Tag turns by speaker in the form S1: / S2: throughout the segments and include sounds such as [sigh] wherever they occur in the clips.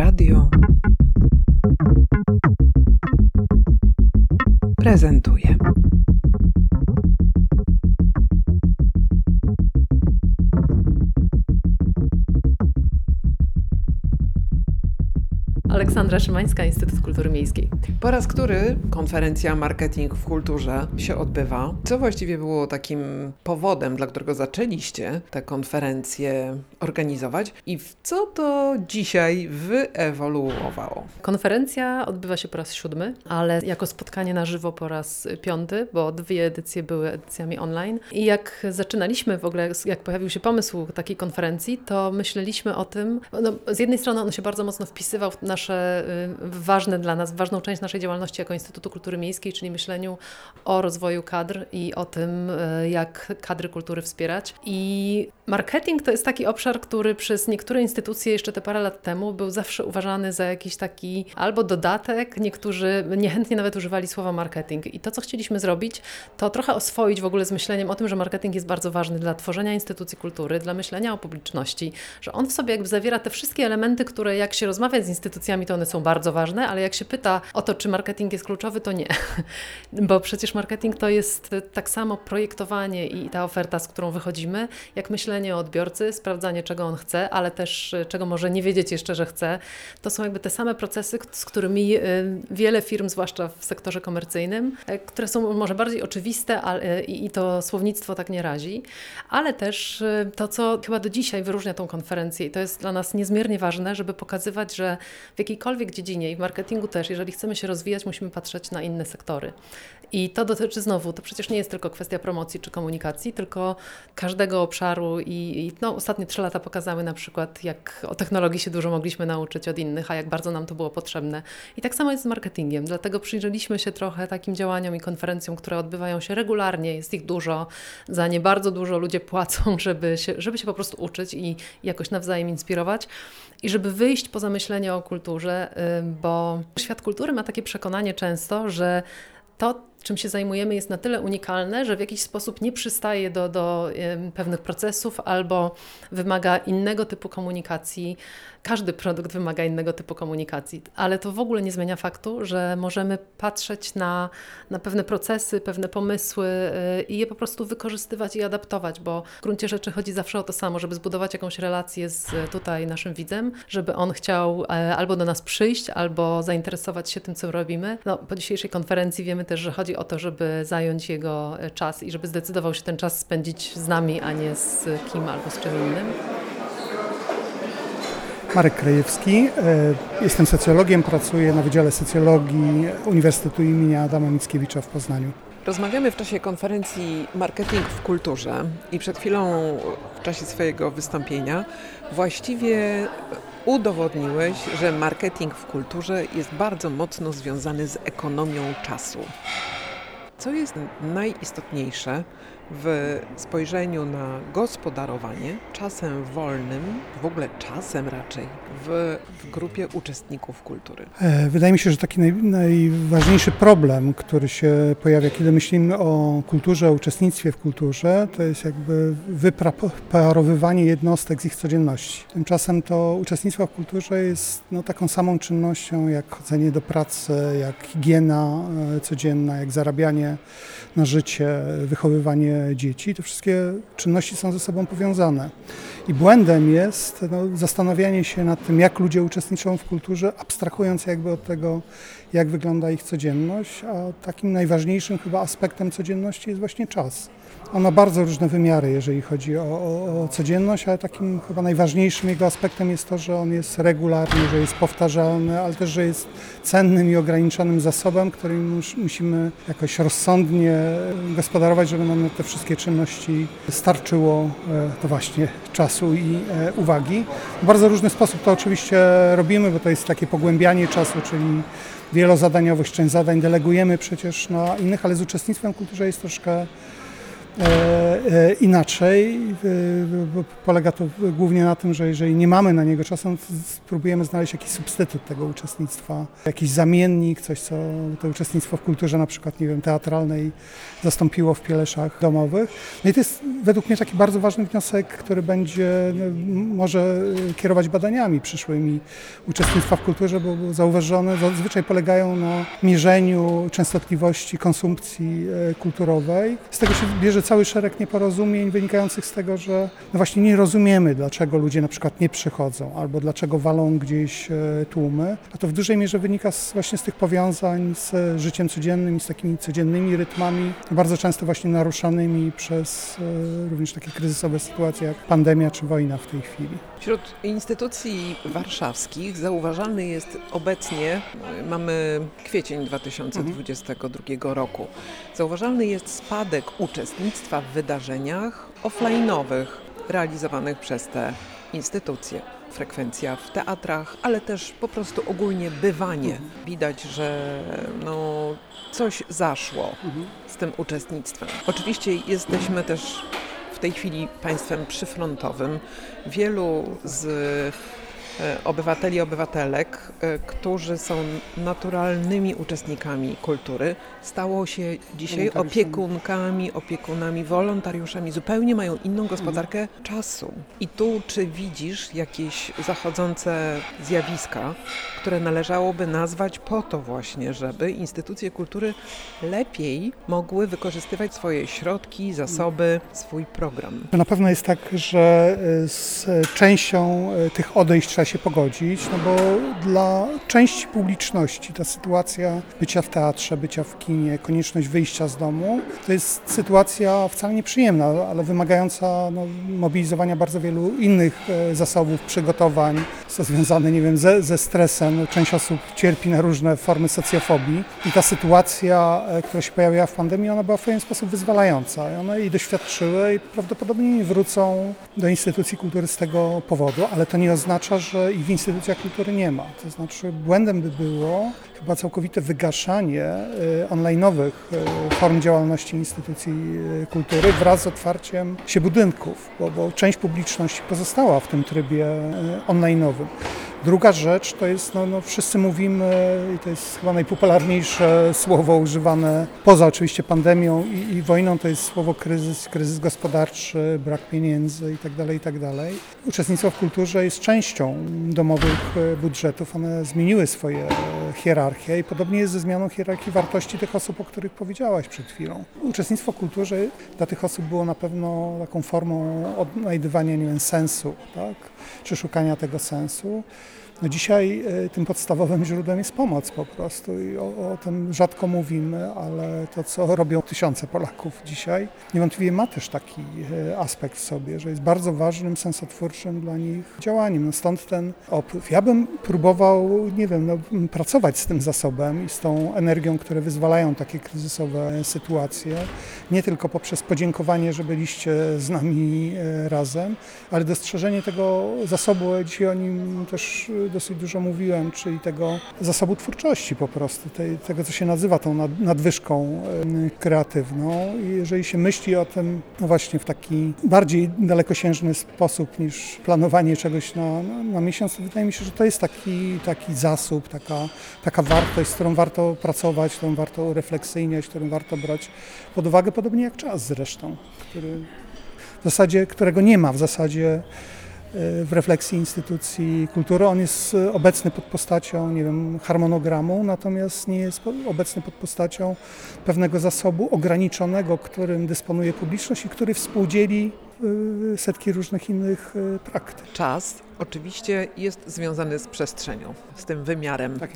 S1: Radio prezentuje.
S2: Aleksandra Szymańska, Instytut Kultury Miejskiej.
S1: Po raz który konferencja Marketing w Kulturze się odbywa. Co właściwie było takim powodem, dla którego zaczęliście tę konferencję organizować i w co to dzisiaj wyewoluowało?
S2: Konferencja odbywa się po raz siódmy, ale jako spotkanie na żywo po raz piąty, bo dwie edycje były edycjami online. I jak zaczynaliśmy w ogóle, jak pojawił się pomysł takiej konferencji, to myśleliśmy o tym, no, z jednej strony on się bardzo mocno wpisywał w nasze y, ważne dla nas, ważną część naszej działalności jako Instytutu Kultury Miejskiej, czyli myśleniu o rozwoju kadr i o tym, y, jak kadry kultury wspierać. I marketing to jest taki obszar, który przez niektóre instytucje jeszcze te parę lat temu był zawsze uważany za jakiś taki albo dodatek, niektórzy niechętnie nawet używali słowa marketing. I to, co chcieliśmy zrobić, to trochę oswoić w ogóle z myśleniem o tym, że marketing jest bardzo ważny dla tworzenia instytucji kultury, dla myślenia o publiczności, że on w sobie jakby zawiera te wszystkie elementy, które jak się rozmawia z instytucjami, to one są bardzo ważne, ale jak się pyta o to, czy marketing jest kluczowy, to nie. [laughs] Bo przecież marketing to jest tak samo projektowanie i ta oferta, z którą wychodzimy, jak myślenie o odbiorcy, sprawdzanie, czego on chce, ale też y, czego może nie wiedzieć jeszcze, że chce. To są jakby te same procesy, z którymi y, wiele firm, zwłaszcza w sektorze komercyjnym, y, które są może bardziej oczywiste i to słownictwo tak nie razi, ale też to, co chyba do dzisiaj wyróżnia tą konferencję i to jest dla nas niezmiernie ważne, żeby pokazywać, że w jakiejkolwiek dziedzinie i w marketingu też, jeżeli chcemy się rozwijać, musimy patrzeć na inne sektory. I to dotyczy znowu, to przecież nie jest tylko kwestia promocji czy komunikacji, tylko każdego obszaru i, i no, ostatnie trzy lata pokazały na przykład, jak o technologii się dużo mogliśmy nauczyć od innych, a jak bardzo nam to było potrzebne. I tak samo jest z marketingiem, dlatego przyjrzeliśmy się trochę takim działaniom i konferencjom, które odbywają się regularnie, jest ich dużo, za nie bardzo dużo ludzie płacą, [laughs] żeby się, żeby się po prostu uczyć i jakoś nawzajem inspirować i żeby wyjść poza myślenie o kulturze, bo świat kultury ma takie przekonanie często, że to, czym się zajmujemy, jest na tyle unikalne, że w jakiś sposób nie przystaje do, do pewnych procesów albo wymaga innego typu komunikacji. Każdy produkt wymaga innego typu komunikacji, ale to w ogóle nie zmienia faktu, że możemy patrzeć na, na pewne procesy, pewne pomysły y, i je po prostu wykorzystywać i adaptować, bo w gruncie rzeczy chodzi zawsze o to samo, żeby zbudować jakąś relację z tutaj naszym widzem, żeby on chciał e, albo do nas przyjść, albo zainteresować się tym, co robimy. No, po dzisiejszej konferencji wiemy też, że chodzi chodzi o to, żeby zająć jego e, czas i żeby zdecydował się ten czas spędzić z nami, a nie z kim albo z czym innym.
S3: Marek Krajewski. E, jestem socjologiem, pracuję na Wydziale Socjologii Uniwersytetu im. Adama Mickiewicza w Poznaniu.
S1: Rozmawiamy w czasie konferencji Marketing w kulturze i przed chwilą w czasie swojego wystąpienia właściwie udowodniłeś, że marketing w kulturze jest bardzo mocno związany z ekonomią czasu. Co jest najistotniejsze w spojrzeniu na gospodarowanie czasem wolnym, w ogóle czasem raczej, w, w grupie uczestników kultury?
S3: E, wydaje mi się, że taki naj, najważniejszy problem, który się pojawia, kiedy myślimy o kulturze, o uczestnictwie w kulturze, to jest jakby wyparowywanie jednostek z ich codzienności. Tymczasem to uczestnictwo w kulturze jest no, taką samą czynnością jak chodzenie do pracy, jak higiena e, codzienna, jak zarabianie na życie, wychowywanie dzieci. Te wszystkie czynności są ze sobą powiązane. I błędem jest no, zastanawianie się nad tym, jak ludzie uczestniczą w kulturze, abstrahując jakby od tego, jak wygląda ich codzienność, a takim najważniejszym chyba aspektem codzienności jest właśnie czas. On ma bardzo różne wymiary, jeżeli chodzi o, o, o, codzienność, ale takim chyba najważniejszym jego aspektem jest to, że on jest regularny, że jest powtarzalny, ale też, że jest cennym i ograniczonym zasobem, którym musimy jakoś rozsądnie gospodarować, żeby nam na te wszystkie czynności starczyło e, to właśnie czasu i e, uwagi. W bardzo różny sposób to oczywiście robimy, bo to jest takie pogłębianie czasu, czyli wielozadaniowość, część zadań delegujemy przecież na innych, ale z uczestnictwem w kulturze jest troszkę inaczej. E, bo Polega to głównie na tym, że jeżeli nie mamy na niego czasu, no spróbujemy znaleźć jakiś substytut tego uczestnictwa, jakiś zamiennik, coś, co to uczestnictwo w kulturze na przykład, nie wiem, teatralnej zastąpiło w pieleszach domowych. No i to jest według mnie taki bardzo ważny wniosek, który będzie, no, może kierować badaniami przyszłymi uczestnictwa w kulturze, bo bo zauważone zazwyczaj polegają na mierzeniu częstotliwości konsumpcji e, kulturowej. Z tego się bierze cały szereg nieporozumień wynikających z tego, że no właśnie nie rozumiemy, dlaczego ludzie na przykład nie przychodzą, albo dlaczego walą gdzieś e, tłumy. A to w dużej mierze wynika z, właśnie z tych powiązań z e, życiem codziennym i z takimi codziennymi rytmami, bardzo często właśnie naruszanymi przez e, również takie kryzysowe sytuacje jak pandemia czy wojna w tej chwili.
S1: Wśród instytucji warszawskich zauważalny jest obecnie, mamy kwiecień 2022 roku, zauważalny jest spadek uczestnictwa w wydarzeniach offline'owych realizowanych przez te instytucje. Frekwencja w teatrach, ale też po prostu ogólnie bywanie. Widać, że no, coś zaszło z tym uczestnictwem. Oczywiście jesteśmy też w tej chwili państwem przyfrontowym. Wielu z e, obywateli, obywatelek, e, którzy są naturalnymi uczestnikami kultury, stało się dzisiaj opiekunkami, opiekunami, wolontariuszami. Zupełnie mają inną gospodarkę czasu. I tu czy widzisz jakieś zachodzące zjawiska, które należałoby nazwać po to właśnie, żeby instytucje kultury lepiej mogły wykorzystywać swoje środki, zasoby, swój program.
S3: Na pewno jest tak, że y, z częścią tych odejść trzeba się pogodzić, no bo dla części publiczności ta sytuacja bycia w teatrze, bycia w kinie, konieczność wyjścia z domu, to jest sytuacja wcale nieprzyjemna, ale wymagająca no, mobilizowania bardzo wielu innych e, zasobów, przygotowań, co związane, nie wiem, ze, ze stresem. Część osób cierpi na różne formy socjofobii i ta sytuacja, e, która się pojawiła w pandemii, ona była w pewien sposób wyzwalająca. I one jej doświadczyły i prawdopodobnie nie wrócą do instytucji kultury z tego powodu, ale to nie oznacza, że ich w instytucjach kultury nie ma. To znaczy błędem by było chyba całkowite wygaszanie e, online'owych e, form działalności instytucji e, kultury wraz z otwarciem się budynków, bo, bo część publiczności pozostała w tym trybie online'owym. Druga rzecz to jest, no, no wszyscy mówimy, i to jest chyba najpopularniejsze słowo używane poza oczywiście pandemią i, i wojną, to jest słowo kryzys, kryzys gospodarczy, brak pieniędzy itd., itd. Uczestnictwo w kulturze jest częścią domowych budżetów, one zmieniły swoje hierarchie i podobnie jest ze zmianą hierarchii wartości tych osób, o których powiedziałaś przed chwilą. Uczestnictwo w kulturze dla tych osób było na pewno taką formą odnajdywania, nie wiem, sensu, tak? Czy szukania tego sensu. No dzisiaj e, tym podstawowym źródłem jest pomoc po prostu i o, o tym rzadko mówimy, ale to, co robią tysiące Polaków dzisiaj, niewątpliwie ma też taki e, aspekt w sobie, że jest bardzo ważnym, sensotwórczym dla nich działaniem. No stąd ten opływ. Ja bym próbował, nie wiem, no, pracować z tym zasobem i z tą energią, które wyzwalają takie kryzysowe sytuacje, nie tylko poprzez podziękowanie, że byliście z nami e, razem, ale dostrzeżenie tego zasobu, dzisiaj o nim też dosyć dużo mówiłem, czyli tego zasobu twórczości po prostu, tej, tego co się nazywa tą nad, nadwyżką kreatywną. I jeżeli się myśli o tym no właśnie w taki bardziej dalekosiężny sposób niż planowanie czegoś na, na, miesiąc, to wydaje mi się, że to jest taki, taki zasób, taka, taka wartość, z którą warto pracować, którą warto urefleksyjniać, którą warto brać pod uwagę, podobnie jak czas zresztą, który w zasadzie, którego nie ma w zasadzie w refleksji instytucji kultury. On jest e, obecny pod postacią, nie wiem, harmonogramu, natomiast nie jest obecny pod postacią pewnego zasobu ograniczonego, którym dysponuje publiczność i który współdzieli e, setki różnych innych e, praktyk.
S1: Czas oczywiście jest związany z przestrzenią, z tym wymiarem
S3: Tak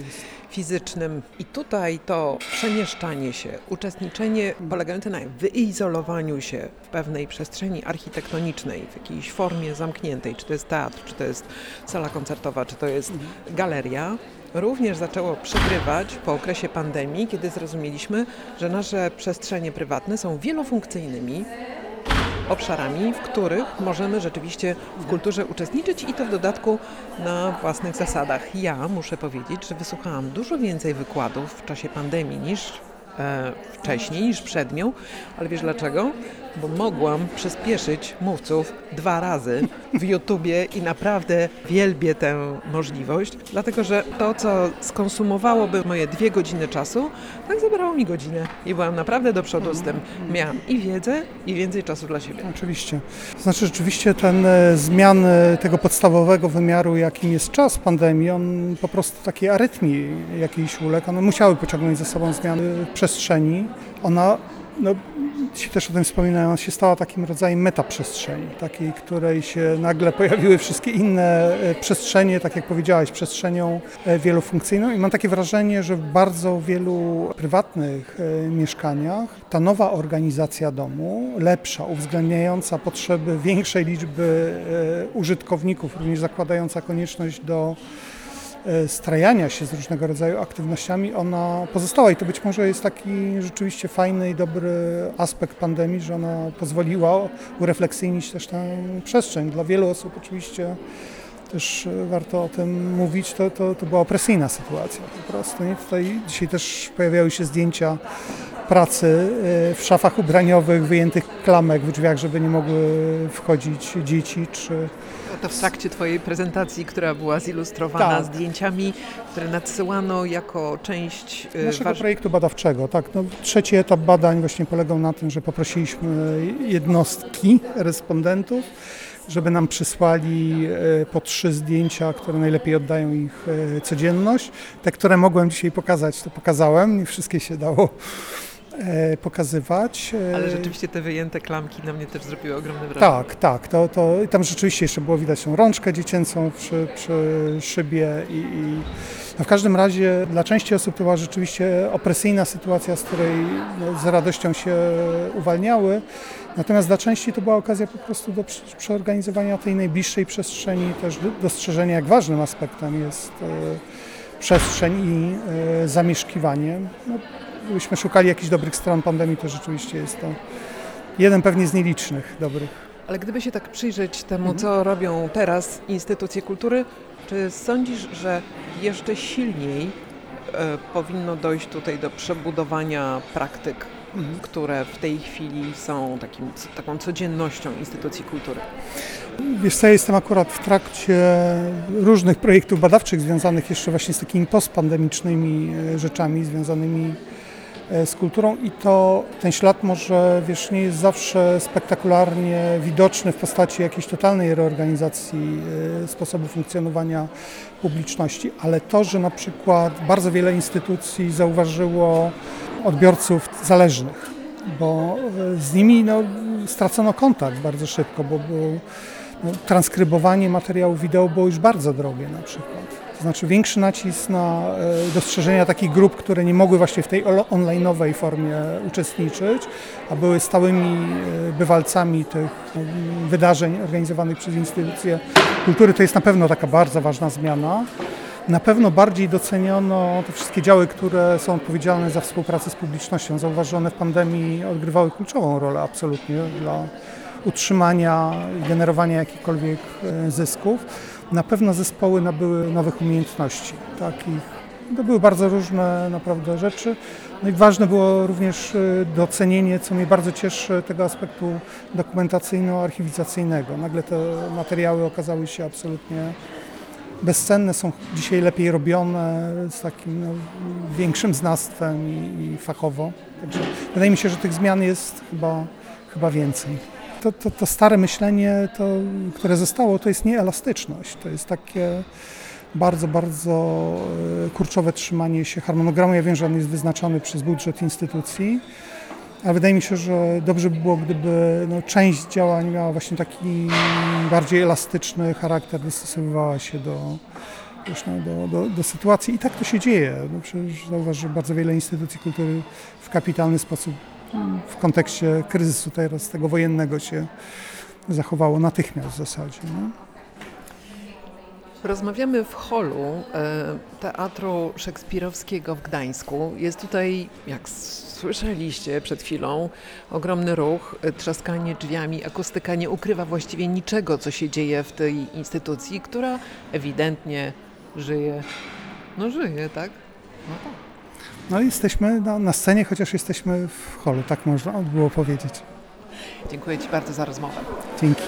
S1: fizycznym. I tutaj to przemieszczanie się, uczestniczenie polegające na wyizolowaniu się w pewnej przestrzeni architektonicznej, w jakiejś formie zamkniętej, czy to jest teatr, czy to jest sala koncertowa, czy to jest galeria, również zaczęło przegrywać po okresie pandemii, kiedy zrozumieliśmy, że nasze przestrzenie prywatne są wielofunkcyjnymi obszarami, w których możemy rzeczywiście w kulturze uczestniczyć i to w dodatku na własnych zasadach. Ja muszę powiedzieć, że wysłuchałam dużo więcej wykładów w czasie pandemii niż e, wcześniej niż przed nią, ale wiesz dlaczego? Bo mogłam przyspieszyć mówców dwa razy w YouTubie i naprawdę wielbię tę możliwość, dlatego że to, co skonsumowałoby moje dwie godziny czasu, tak zabrało mi godzinę i byłam naprawdę do przodu z tym. Miałam i wiedzę, i więcej czasu dla siebie.
S3: Oczywiście. Znaczy rzeczywiście ten e, zmiany tego podstawowego wymiaru, jakim jest czas pandemii, on po prostu takiej arytmii jakiejś uległ. One musiały pociągnąć ze sobą zmiany przestrzeni. Ona, no, ci też o tym wspominają, ona się stała takim rodzajem metaprzestrzeni, takiej, której się nagle pojawiły wszystkie inne e, przestrzenie, tak jak powiedziałeś, przestrzenią e, wielofunkcyjną i mam takie wrażenie, że w bardzo wielu prywatnych e, mieszkaniach ta nowa organizacja domu, lepsza, uwzględniająca potrzeby większej liczby użytkowników, również zakładająca konieczność do strajania się z różnego rodzaju aktywnościami, ona pozostała i to być może jest taki rzeczywiście fajny i dobry aspekt pandemii, że ona pozwoliła urefleksyjnić też tę przestrzeń. Dla wielu osób oczywiście też e, warto o tym mówić, to, to, to była opresyjna sytuacja po prostu. Nie? Tutaj dzisiaj też pojawiały się zdjęcia pracy e, w szafach ubraniowych, wyjętych klamek w drzwiach, żeby nie mogły wchodzić dzieci czy
S1: To w trakcie Twojej prezentacji, która była zilustrowana
S3: Tak.
S1: zdjęciami, które nadsyłano jako część e,
S3: naszego
S1: wasz-
S3: projektu badawczego. Tak, no, trzeci etap badań właśnie polegał na tym, że poprosiliśmy jednostki respondentów, żeby nam przysłali e, po trzy zdjęcia, które najlepiej oddają ich e, codzienność. Te, które mogłem dzisiaj pokazać, to pokazałem. Nie wszystkie się dało e, pokazywać.
S1: Ale rzeczywiście te wyjęte klamki na mnie też zrobiły ogromne wrażenie.
S3: Tak, tak. To, to, i tam rzeczywiście jeszcze było widać tą rączkę dziecięcą przy, przy szybie i, i no w każdym razie dla części osób to była rzeczywiście opresyjna sytuacja, z której no, z radością się uwalniały. Natomiast dla części to była okazja po prostu do przeorganizowania tej najbliższej przestrzeni, też do- dostrzeżenia, jak ważnym aspektem jest e, przestrzeń i e, zamieszkiwanie. No, gdybyśmy szukali jakichś dobrych stron pandemii, to rzeczywiście jest to jeden pewnie z nielicznych dobrych.
S1: Ale gdyby się tak przyjrzeć temu,
S3: Mhm.
S1: co robią teraz instytucje kultury, czy sądzisz, że jeszcze silniej e, powinno dojść tutaj do przebudowania praktyk,
S3: Mhm.
S1: które w tej chwili są takim, taką codziennością instytucji kultury?
S3: Wiesz co, ja jestem akurat w trakcie różnych projektów badawczych związanych jeszcze właśnie z takimi postpandemicznymi e, rzeczami związanymi z kulturą i to ten ślad może, wiesz, nie jest zawsze spektakularnie widoczny w postaci jakiejś totalnej reorganizacji e, sposobu funkcjonowania publiczności, ale to, że na przykład bardzo wiele instytucji zauważyło odbiorców zależnych, bo e, z nimi no, stracono kontakt bardzo szybko, bo był, transkrybowanie materiału wideo było już bardzo drogie na przykład. To znaczy większy nacisk na e, dostrzeżenia takich grup, które nie mogły właśnie w tej online'owej formie uczestniczyć, a były stałymi e, bywalcami tych mm, wydarzeń organizowanych przez instytucje kultury. To jest na pewno taka bardzo ważna zmiana. Na pewno bardziej doceniono te wszystkie działy, które są odpowiedzialne za współpracę z publicznością. Zauważone w pandemii odgrywały kluczową rolę absolutnie dla utrzymania i generowania jakichkolwiek e, zysków. Na pewno zespoły nabyły nowych umiejętności, takich to były bardzo różne naprawdę rzeczy. No i ważne było również e, docenienie, co mnie bardzo cieszy, tego aspektu dokumentacyjno-archiwizacyjnego. Nagle te materiały okazały się absolutnie bezcenne, są dzisiaj lepiej robione, z takim no, większym znawstwem i, i fachowo. Także wydaje mi się, że tych zmian jest chyba, chyba więcej. To, to, to stare myślenie, to, które zostało, to jest nieelastyczność. To jest takie bardzo, bardzo e, kurczowe trzymanie się harmonogramu. Ja wiem, że on jest wyznaczony przez budżet instytucji, ale wydaje mi się, że dobrze by było, gdyby no, część działań miała właśnie taki bardziej elastyczny charakter, dostosowywała się do, wiesz, no, do, do, do sytuacji. I tak to się dzieje. No, przecież zauważ, że bardzo wiele instytucji kultury w kapitalny sposób w kontekście kryzysu teraz tego wojennego się zachowało natychmiast w zasadzie. No.
S1: Rozmawiamy w holu e, Teatru Szekspirowskiego w Gdańsku. Jest tutaj, jak słyszeliście przed chwilą, ogromny ruch, e, trzaskanie drzwiami. Akustyka nie ukrywa właściwie niczego, co się dzieje w tej instytucji, która ewidentnie żyje. No żyje, tak? No tak.
S3: No i jesteśmy na, na scenie, chociaż jesteśmy w holu, tak można było powiedzieć.
S1: Dziękuję Ci bardzo za rozmowę.
S3: Dzięki.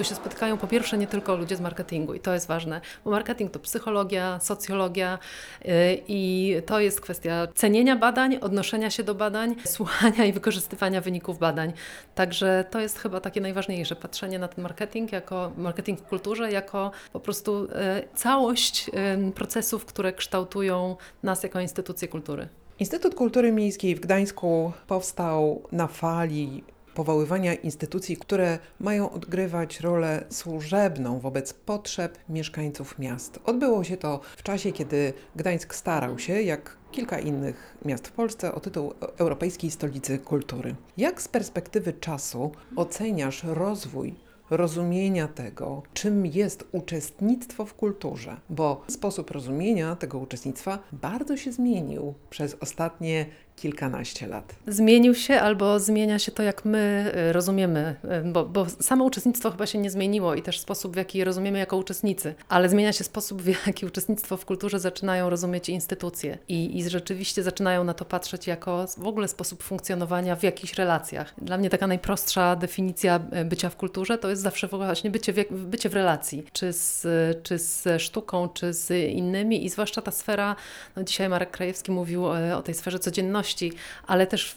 S2: Tu się spotkają po pierwsze nie tylko ludzie z marketingu i to jest ważne, bo marketing to psychologia, socjologia yy, i to jest kwestia cenienia badań, odnoszenia się do badań, [laughs] słuchania i wykorzystywania wyników badań. Także to jest chyba takie najważniejsze, patrzenie na ten marketing jako marketing w kulturze, jako po prostu yy, całość yy, procesów, które kształtują nas jako instytucje kultury.
S1: Instytut Kultury Miejskiej w Gdańsku powstał na fali powoływania instytucji, które mają odgrywać rolę służebną wobec potrzeb mieszkańców miast. Odbyło się to w czasie, kiedy Gdańsk starał się, jak kilka innych miast w Polsce, o tytuł Europejskiej Stolicy Kultury. Jak z perspektywy czasu oceniasz rozwój rozumienia tego, czym jest uczestnictwo w kulturze, bo sposób rozumienia tego uczestnictwa bardzo się zmienił przez ostatnie kilkanaście lat.
S2: Zmienił się albo zmienia się to, jak my y, rozumiemy, y, bo, bo samo uczestnictwo chyba się nie zmieniło i też sposób, w jaki rozumiemy jako uczestnicy, ale zmienia się sposób, w jaki uczestnictwo w kulturze zaczynają rozumieć instytucje i, i rzeczywiście zaczynają na to patrzeć jako w ogóle sposób funkcjonowania w jakichś relacjach. Dla mnie taka najprostsza definicja y, bycia w kulturze to jest zawsze właśnie bycie w, bycie w relacji, czy z, czy z sztuką, czy z innymi i zwłaszcza ta sfera, no dzisiaj Marek Krajewski mówił o tej sferze codzienności, ale też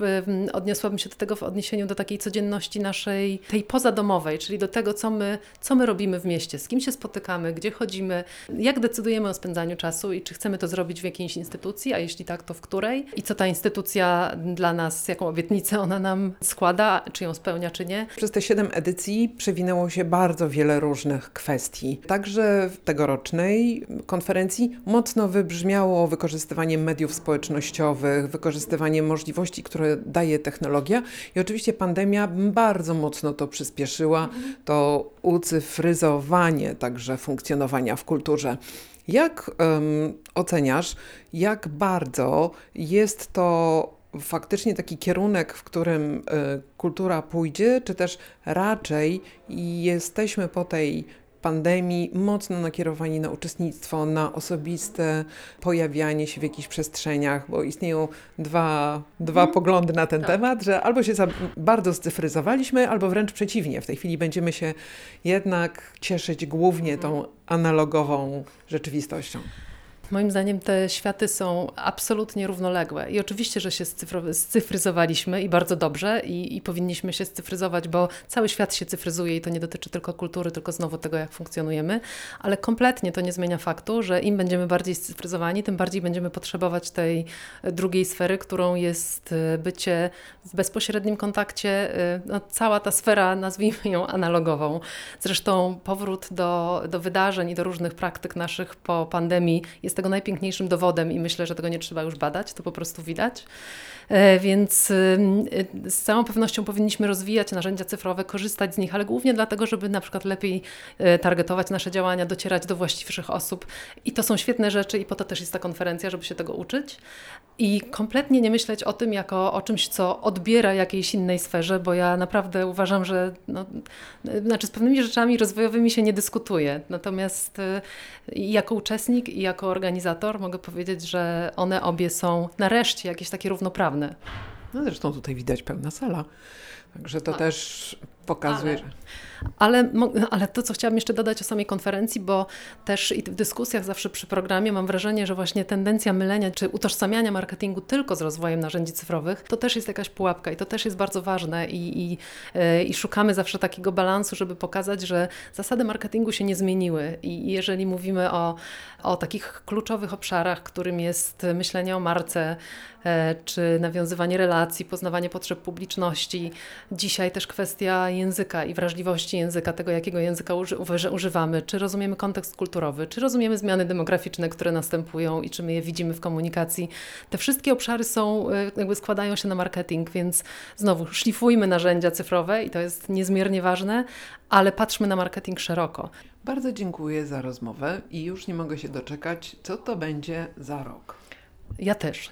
S2: odniosłabym się do tego w odniesieniu do takiej codzienności naszej, tej pozadomowej, czyli do tego, co my, co my robimy w mieście, z kim się spotykamy, gdzie chodzimy, jak decydujemy o spędzaniu czasu i czy chcemy to zrobić w jakiejś instytucji, a jeśli tak, to w której i co ta instytucja dla nas, jaką obietnicę ona nam składa, czy ją spełnia, czy nie.
S1: Przez te siedem edycji przewinęło się bardzo wiele różnych kwestii. Także w tegorocznej konferencji mocno wybrzmiało wykorzystywanie mediów społecznościowych, wykorzystywanie możliwości, które daje technologia i oczywiście pandemia bardzo mocno to przyspieszyła, to ucyfryzowanie także funkcjonowania w kulturze. Jak em, oceniasz, jak bardzo jest to faktycznie taki kierunek, w którym e, kultura pójdzie, czy też raczej jesteśmy po tej pandemii mocno nakierowani na uczestnictwo, na osobiste pojawianie się w jakichś przestrzeniach, bo istnieją dwa, dwa poglądy na ten
S2: Tak.
S1: temat, że albo się za bardzo scyfryzowaliśmy, albo wręcz przeciwnie. W tej chwili będziemy się jednak cieszyć głównie tą analogową rzeczywistością.
S2: Moim zdaniem te światy są absolutnie równoległe i oczywiście, że się scyfryzowaliśmy i bardzo dobrze i, i powinniśmy się scyfryzować, bo cały świat się cyfryzuje i to nie dotyczy tylko kultury, tylko znowu tego, jak funkcjonujemy, ale kompletnie to nie zmienia faktu, że im będziemy bardziej scyfryzowani, tym bardziej będziemy potrzebować tej e, drugiej sfery, którą jest e, bycie w bezpośrednim kontakcie, e, no, cała ta sfera, nazwijmy ją analogową. Zresztą powrót do, do wydarzeń i do różnych praktyk naszych po pandemii jest tego najpiękniejszym dowodem i myślę, że tego nie trzeba już badać, to po prostu widać. E, Więc y, z całą pewnością powinniśmy rozwijać narzędzia cyfrowe, korzystać z nich, ale głównie dlatego, żeby na przykład lepiej e, targetować nasze działania, docierać do właściwszych osób. I to są świetne rzeczy i po to też jest ta konferencja, żeby się tego uczyć. I kompletnie nie myśleć o tym jako o czymś, co odbiera jakiejś innej sferze, bo ja naprawdę uważam, że no, y, znaczy z pewnymi rzeczami rozwojowymi się nie dyskutuje. Natomiast y, jako uczestnik i jako organizator mogę powiedzieć, że one obie są nareszcie jakieś takie równoprawne.
S1: No zresztą tutaj widać pełna sala. Także to
S2: Tak.
S1: też pokazuje,
S2: Ale- Ale, ale to, co chciałam jeszcze dodać o samej konferencji, bo też i w dyskusjach zawsze przy programie mam wrażenie, że właśnie tendencja mylenia czy utożsamiania marketingu tylko z rozwojem narzędzi cyfrowych, to też jest jakaś pułapka i to też jest bardzo ważne i, i, e, i szukamy zawsze takiego balansu, żeby pokazać, że zasady marketingu się nie zmieniły. I i jeżeli mówimy o, o takich kluczowych obszarach, którym jest myślenie o marce, e, czy nawiązywanie relacji, poznawanie potrzeb publiczności, dzisiaj też kwestia języka i wrażliwości języka, tego jakiego języka uży, uży- używamy, czy rozumiemy kontekst kulturowy, czy rozumiemy zmiany demograficzne, które następują i czy my je widzimy w komunikacji. Te wszystkie obszary są, e, jakby składają się na marketing, więc znowu szlifujmy narzędzia cyfrowe i to jest niezmiernie ważne, ale patrzmy na marketing szeroko.
S1: bardzo dziękuję za rozmowę i już nie mogę się doczekać, co to będzie za rok.
S2: Ja też.